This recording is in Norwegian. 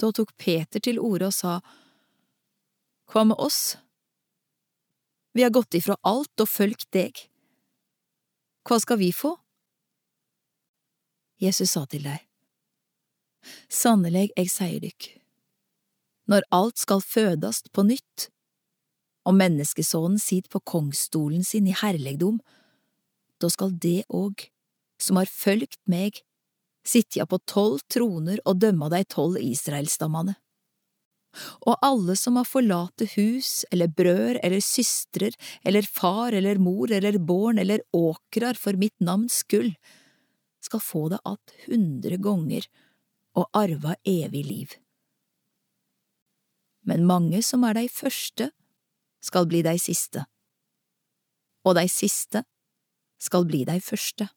Da tok Peter til orde og sa, Hva med oss? Vi har gått ifra alt og følgt deg. Hva skal vi få? Jesus sa til deg, Sannelig, jeg sier dykk, når alt skal fødast på nytt, og menneskesonen sit på kongsstolen sin i herlegdom, da skal det òg, som har følgt meg, sitja på tolv troner og dømma dei tolv israelsstammane. Og alle som har forlate hus eller brød eller systrer eller far eller mor eller born eller åkrar for mitt navns skyld, skal få det att hundre ganger og arva evig liv. Men mange som er dei første, skal bli dei siste, og dei siste skal bli dei første.